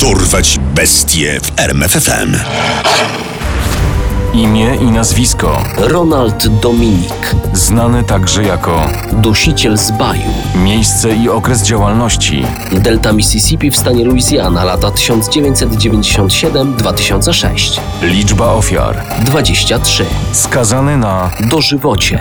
Dorwać bestie w RMFFM. Imię i nazwisko. Ronald Dominik, Znany także jako dusiciel z Baju. miejsce i okres działalności. Delta Mississippi w stanie Louisiana, lata 1997-2006. Liczba ofiar. 23. Skazany na Dożywocie.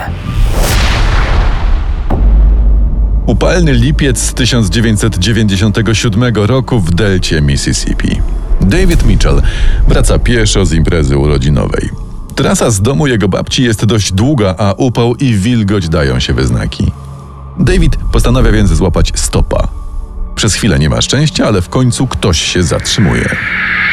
Upalny lipiec 1997 roku w delcie Mississippi. David Mitchell wraca pieszo z imprezy urodzinowej. Trasa z domu jego babci jest dość długa, a upał i wilgoć dają się we znaki. David postanawia więc złapać stopa. Przez chwilę nie ma szczęścia, ale w końcu ktoś się zatrzymuje.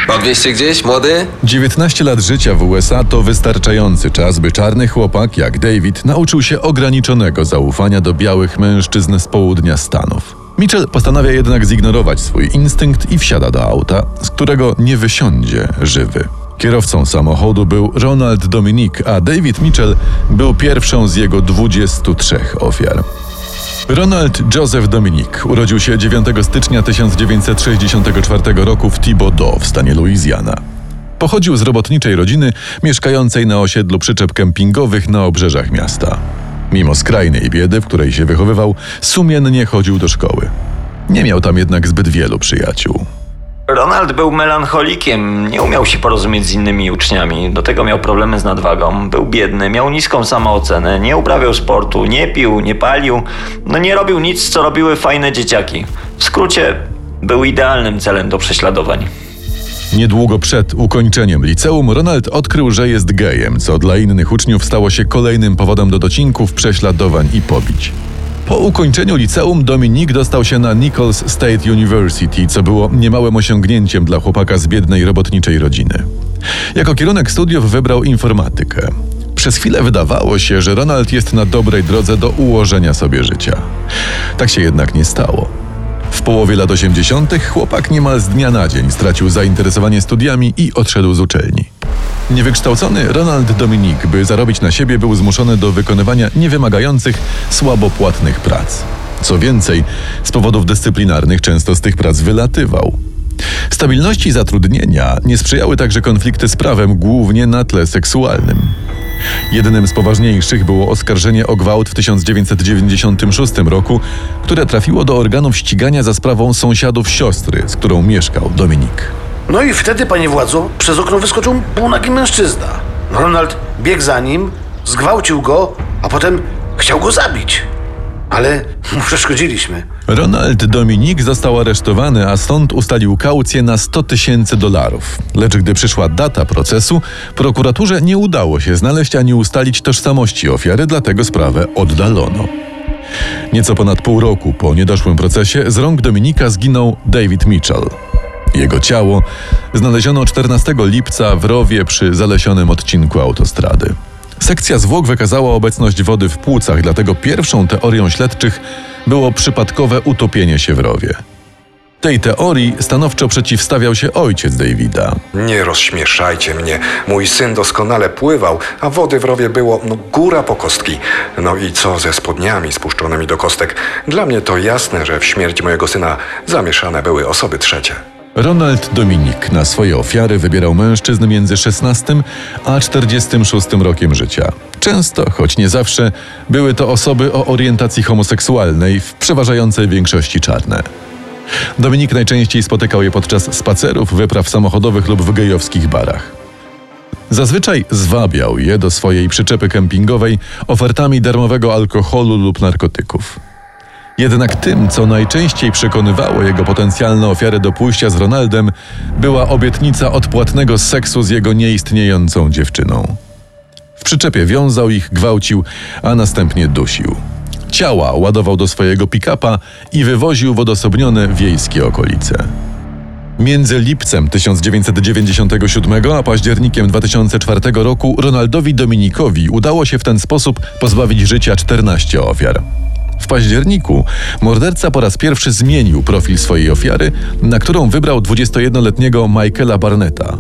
Odwieźcie gdzieś, młody? 19 lat życia w USA to wystarczający czas, by czarny chłopak jak David nauczył się ograniczonego zaufania do białych mężczyzn z południa Stanów. Mitchell postanawia jednak zignorować swój instynkt i wsiada do auta, z którego nie wysiądzie żywy. Kierowcą samochodu był Ronald Dominik, a David Mitchell był pierwszą z jego 23 ofiar. Ronald Joseph Dominik urodził się 9 stycznia 1964 roku w Thibodaux w stanie Louisiana. Pochodził z robotniczej rodziny mieszkającej na osiedlu przyczep kempingowych na obrzeżach miasta. Mimo skrajnej biedy, w której się wychowywał, sumiennie chodził do szkoły. Nie miał tam jednak zbyt wielu przyjaciół. Ronald był melancholikiem, nie umiał się porozumieć z innymi uczniami, do tego miał problemy z nadwagą, był biedny, miał niską samoocenę, nie uprawiał sportu, nie pił, nie palił, no nie robił nic, co robiły fajne dzieciaki. W skrócie, był idealnym celem do prześladowań. Niedługo przed ukończeniem liceum Ronald odkrył, że jest gejem, co dla innych uczniów stało się kolejnym powodem do docinków, prześladowań i pobić. Po ukończeniu liceum Dominik dostał się na Nichols State University, co było niemałym osiągnięciem dla chłopaka z biednej robotniczej rodziny. Jako kierunek studiów wybrał informatykę. Przez chwilę wydawało się, że Ronald jest na dobrej drodze do ułożenia sobie życia. Tak się jednak nie stało. W połowie lat 80. chłopak niemal z dnia na dzień stracił zainteresowanie studiami i odszedł z uczelni. Niewykształcony Ronald Dominik, by zarobić na siebie, był zmuszony do wykonywania niewymagających, słabo płatnych prac. Co więcej, z powodów dyscyplinarnych często z tych prac wylatywał. Stabilności zatrudnienia nie sprzyjały także konflikty z prawem, głównie na tle seksualnym. Jednym z poważniejszych było oskarżenie o gwałt w 1996 roku, które trafiło do organów ścigania za sprawą sąsiadów siostry, z którą mieszkał Dominik. No i wtedy, panie władzo, przez okno wyskoczył półnagi mężczyzna. Ronald biegł za nim, zgwałcił go, a potem chciał go zabić. Ale mu przeszkodziliśmy. Ronald Dominik został aresztowany, a sąd ustalił kaucję na 100 tysięcy dolarów. Lecz gdy przyszła data procesu, prokuraturze nie udało się znaleźć ani ustalić tożsamości ofiary, dlatego sprawę oddalono. Nieco ponad pół roku po niedoszłym procesie z rąk Dominika zginął David Mitchell. Jego ciało znaleziono 14 lipca w rowie przy zalesionym odcinku autostrady. Sekcja zwłok wykazała obecność wody w płucach, dlatego pierwszą teorią śledczych było przypadkowe utopienie się w rowie. Tej teorii stanowczo przeciwstawiał się ojciec Davida. Nie rozśmieszajcie mnie. Mój syn doskonale pływał, a wody w rowie było no, góra po kostki. No i co ze spodniami spuszczonymi do kostek? Dla mnie to jasne, że w śmierć mojego syna zamieszane były osoby trzecie. Ronald Dominik na swoje ofiary wybierał mężczyzn między 16 a 46 rokiem życia. Często, choć nie zawsze, były to osoby o orientacji homoseksualnej, w przeważającej większości czarne. Dominik najczęściej spotykał je podczas spacerów, wypraw samochodowych lub w gejowskich barach. Zazwyczaj zwabiał je do swojej przyczepy kempingowej ofertami darmowego alkoholu lub narkotyków. Jednak tym, co najczęściej przekonywało jego potencjalne ofiary do pójścia z Ronaldem, była obietnica odpłatnego seksu z jego nieistniejącą dziewczyną. W przyczepie wiązał ich, gwałcił, a następnie dusił. Ciała ładował do swojego pick-upa i wywoził w odosobnione wiejskie okolice. Między lipcem 1997 a październikiem 2004 roku Ronaldowi Dominikowi udało się w ten sposób pozbawić życia 14 ofiar. W październiku morderca po raz pierwszy zmienił profil swojej ofiary, na którą wybrał 21-letniego Michaela Barnetta.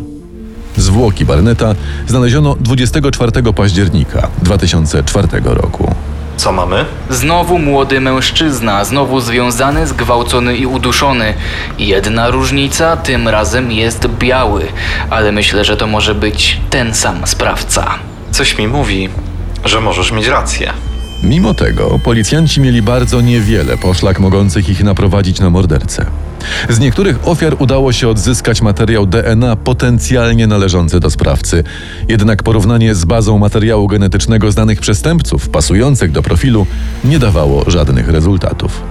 Zwłoki Barnetta znaleziono 24 października 2004 roku. Co mamy? Znowu młody mężczyzna, znowu związany, zgwałcony i uduszony. Jedna różnica, tym razem jest biały, ale myślę, że to może być ten sam sprawca. Coś mi mówi, że możesz mieć rację. Mimo tego policjanci mieli bardzo niewiele poszlak mogących ich naprowadzić na mordercę. Z niektórych ofiar udało się odzyskać materiał DNA potencjalnie należący do sprawcy. Jednak porównanie z bazą materiału genetycznego znanych przestępców pasujących do profilu nie dawało żadnych rezultatów.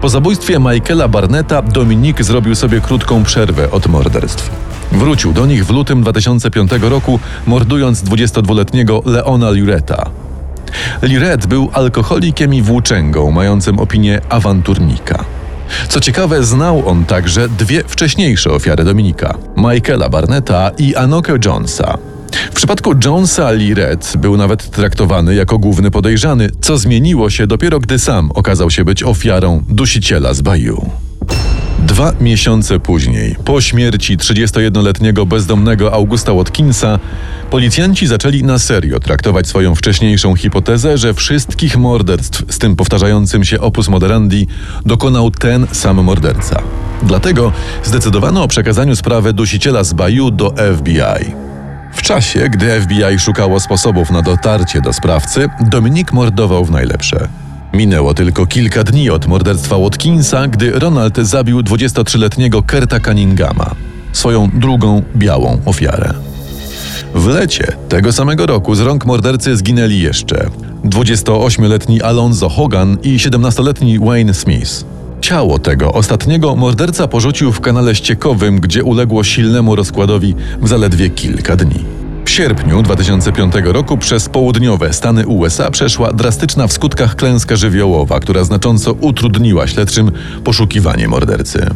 Po zabójstwie Michaela Barnetta Dominik zrobił sobie krótką przerwę od morderstw. Wrócił do nich w lutym 2005 roku, mordując 22-letniego Leona Lureta. Liret był alkoholikiem i włóczęgą, mającym opinię awanturnika. Co ciekawe, znał on także dwie wcześniejsze ofiary Dominika: Michaela Barnetta i Anoke Jonesa. W przypadku Jonesa Liret był nawet traktowany jako główny podejrzany, co zmieniło się dopiero gdy sam okazał się być ofiarą dusiciela z Bayou. Dwa miesiące później, po śmierci 31-letniego bezdomnego Augusta Watkinsa, policjanci zaczęli na serio traktować swoją wcześniejszą hipotezę, że wszystkich morderstw z tym powtarzającym się opus moderandi dokonał ten sam morderca. Dlatego zdecydowano o przekazaniu sprawy dusiciela z Bayou do FBI. W czasie, gdy FBI szukało sposobów na dotarcie do sprawcy, Dominik mordował w najlepsze. Minęło tylko kilka dni od morderstwa Watkinsa, gdy Ronald zabił 23-letniego Kerta Cunninghama, swoją drugą białą ofiarę. W lecie tego samego roku z rąk mordercy zginęli jeszcze 28-letni Alonzo Hogan i 17-letni Wayne Smith. Ciało tego ostatniego morderca porzucił w kanale ściekowym, gdzie uległo silnemu rozkładowi w zaledwie kilka dni. W sierpniu 2005 roku przez południowe Stany USA przeszła drastyczna w skutkach klęska żywiołowa, która znacząco utrudniła śledczym poszukiwanie mordercy.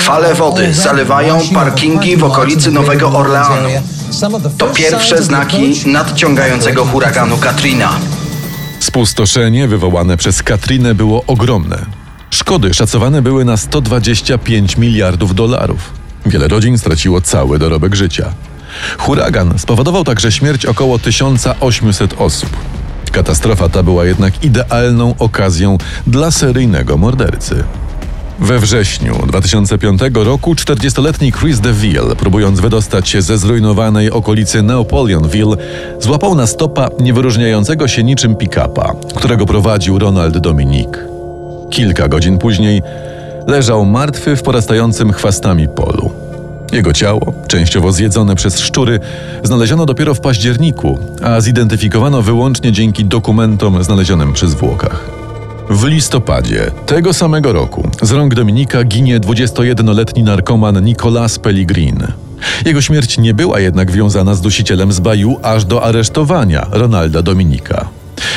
Fale wody zalewają parkingi w okolicy Nowego Orleanu. To pierwsze znaki nadciągającego huraganu Katrina. Spustoszenie wywołane przez Katrinę było ogromne. Szkody szacowane były na 125 miliardów dolarów. Wiele rodzin straciło cały dorobek życia. Huragan spowodował także śmierć około 1800 osób. Katastrofa ta była jednak idealną okazją dla seryjnego mordercy. We wrześniu 2005 roku 40-letni Chris DeVille, próbując wydostać się ze zrujnowanej okolicy Napoleonville, złapał na stopa niewyróżniającego się niczym pick-upa, którego prowadził Ronald Dominik. Kilka godzin później leżał martwy w porastającym chwastami polu. Jego ciało, częściowo zjedzone przez szczury, znaleziono dopiero w październiku, a zidentyfikowano wyłącznie dzięki dokumentom znalezionym przy zwłokach. W listopadzie tego samego roku z rąk Dominika ginie 21-letni narkoman Nicolas Pellegrin. Jego śmierć nie była jednak wiązana z dusicielem z Baju aż do aresztowania Ronalda Dominika.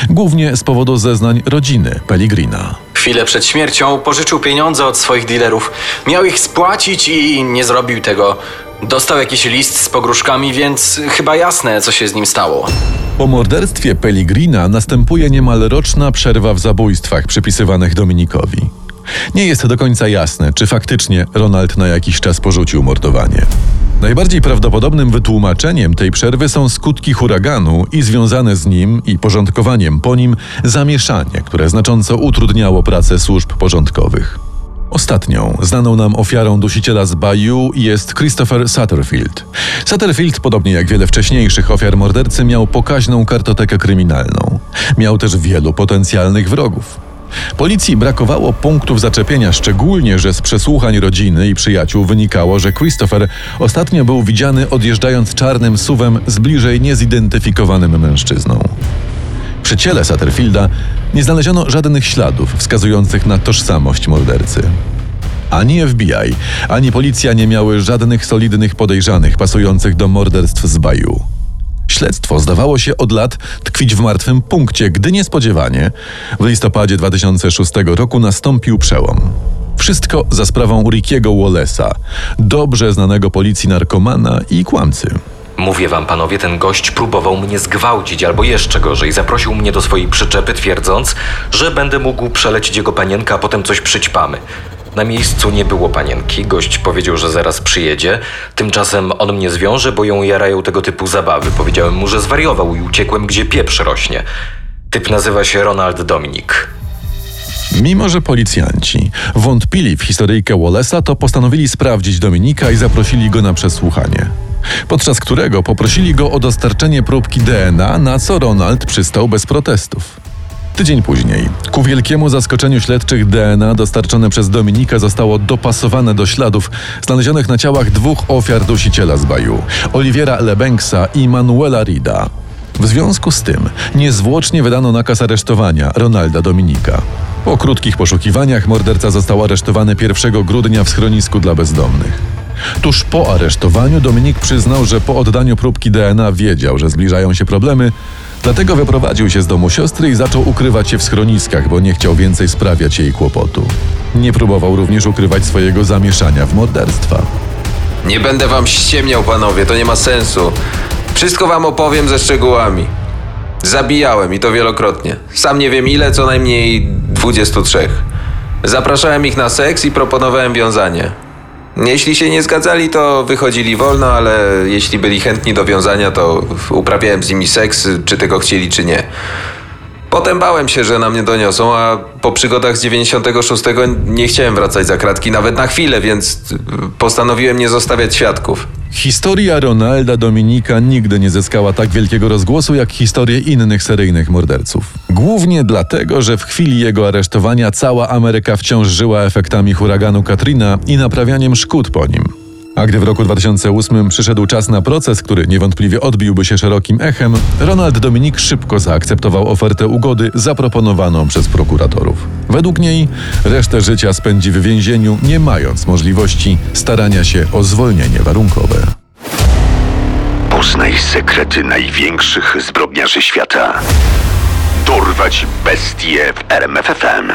Głównie z powodu zeznań rodziny Pellegrina. Chwilę przed śmiercią pożyczył pieniądze od swoich dealerów. Miał ich spłacić i nie zrobił tego. Dostał jakiś list z pogróżkami, więc chyba jasne, co się z nim stało. Po morderstwie Pellegrina następuje niemal roczna przerwa w zabójstwach przypisywanych Dominikowi. Nie jest do końca jasne, czy faktycznie Ronald na jakiś czas porzucił mordowanie. Najbardziej prawdopodobnym wytłumaczeniem tej przerwy są skutki huraganu i związane z nim i porządkowaniem po nim zamieszanie, które znacząco utrudniało pracę służb porządkowych. Ostatnią, znaną nam ofiarą dusiciela z Bayou jest Christopher Satterfield. Satterfield, podobnie jak wiele wcześniejszych ofiar mordercy, miał pokaźną kartotekę kryminalną. Miał też wielu potencjalnych wrogów. Policji brakowało punktów zaczepienia, szczególnie, że z przesłuchań rodziny i przyjaciół wynikało, że Christopher ostatnio był widziany odjeżdżając czarnym suwem z bliżej niezidentyfikowanym mężczyzną. Przy ciele Satterfielda nie znaleziono żadnych śladów wskazujących na tożsamość mordercy. Ani FBI, ani policja nie miały żadnych solidnych podejrzanych pasujących do morderstw z Bayou. Śledztwo zdawało się od lat tkwić w martwym punkcie, gdy niespodziewanie w listopadzie 2006 roku nastąpił przełom. Wszystko za sprawą Rickiego Wallace'a, dobrze znanego policji narkomana i kłamcy. Mówię wam, panowie, ten gość próbował mnie zgwałcić, albo jeszcze gorzej, zaprosił mnie do swojej przyczepy, twierdząc, że będę mógł przelecić jego panienkę, a potem coś przyćpamy. Na miejscu nie było panienki. Gość powiedział, że zaraz przyjedzie. Tymczasem on mnie zwiąże, bo ją jarają tego typu zabawy. Powiedziałem mu, że zwariował i uciekłem, gdzie pieprz rośnie. Typ nazywa się Ronald Dominik. Mimo, że policjanci wątpili w historyjkę Wallace'a, to postanowili sprawdzić Dominika i zaprosili go na przesłuchanie. Podczas którego poprosili go o dostarczenie próbki DNA, na co Ronald przystał bez protestów. Tydzień później, ku wielkiemu zaskoczeniu śledczych, DNA dostarczone przez Dominika zostało dopasowane do śladów znalezionych na ciałach dwóch ofiar dusiciela z Baju Oliviera Lebenksa i Manuela Rida. W związku z tym niezwłocznie wydano nakaz aresztowania Ronalda Dominika. Po krótkich poszukiwaniach morderca został aresztowany 1 grudnia w schronisku dla bezdomnych. Tuż po aresztowaniu Dominik przyznał, że po oddaniu próbki DNA wiedział, że zbliżają się problemy, dlatego wyprowadził się z domu siostry i zaczął ukrywać się w schroniskach, bo nie chciał więcej sprawiać jej kłopotu. Nie próbował również ukrywać swojego zamieszania w morderstwa. Nie będę wam ściemniał, panowie, to nie ma sensu. Wszystko wam opowiem ze szczegółami. Zabijałem i to wielokrotnie. Sam nie wiem ile, co najmniej 23. Zapraszałem ich na seks i proponowałem wiązanie. Jeśli się nie zgadzali, to wychodzili wolno, ale jeśli byli chętni do wiązania, to uprawiałem z nimi seks, czy tego chcieli, czy nie. Potem bałem się, że na mnie doniosą, a po przygodach z 96 nie chciałem wracać za kratki nawet na chwilę, więc postanowiłem nie zostawiać świadków. Historia Ronalda Dominika nigdy nie zyskała tak wielkiego rozgłosu jak historie innych seryjnych morderców. Głównie dlatego, że w chwili jego aresztowania cała Ameryka wciąż żyła efektami huraganu Katrina i naprawianiem szkód po nim. A gdy w roku 2008 przyszedł czas na proces, który niewątpliwie odbiłby się szerokim echem, Ronald Dominik szybko zaakceptował ofertę ugody zaproponowaną przez prokuratorów. Według niej resztę życia spędzi w więzieniu, nie mając możliwości starania się o zwolnienie warunkowe. Poznaj sekrety największych zbrodniarzy świata. Dorwać bestie w RMFFM.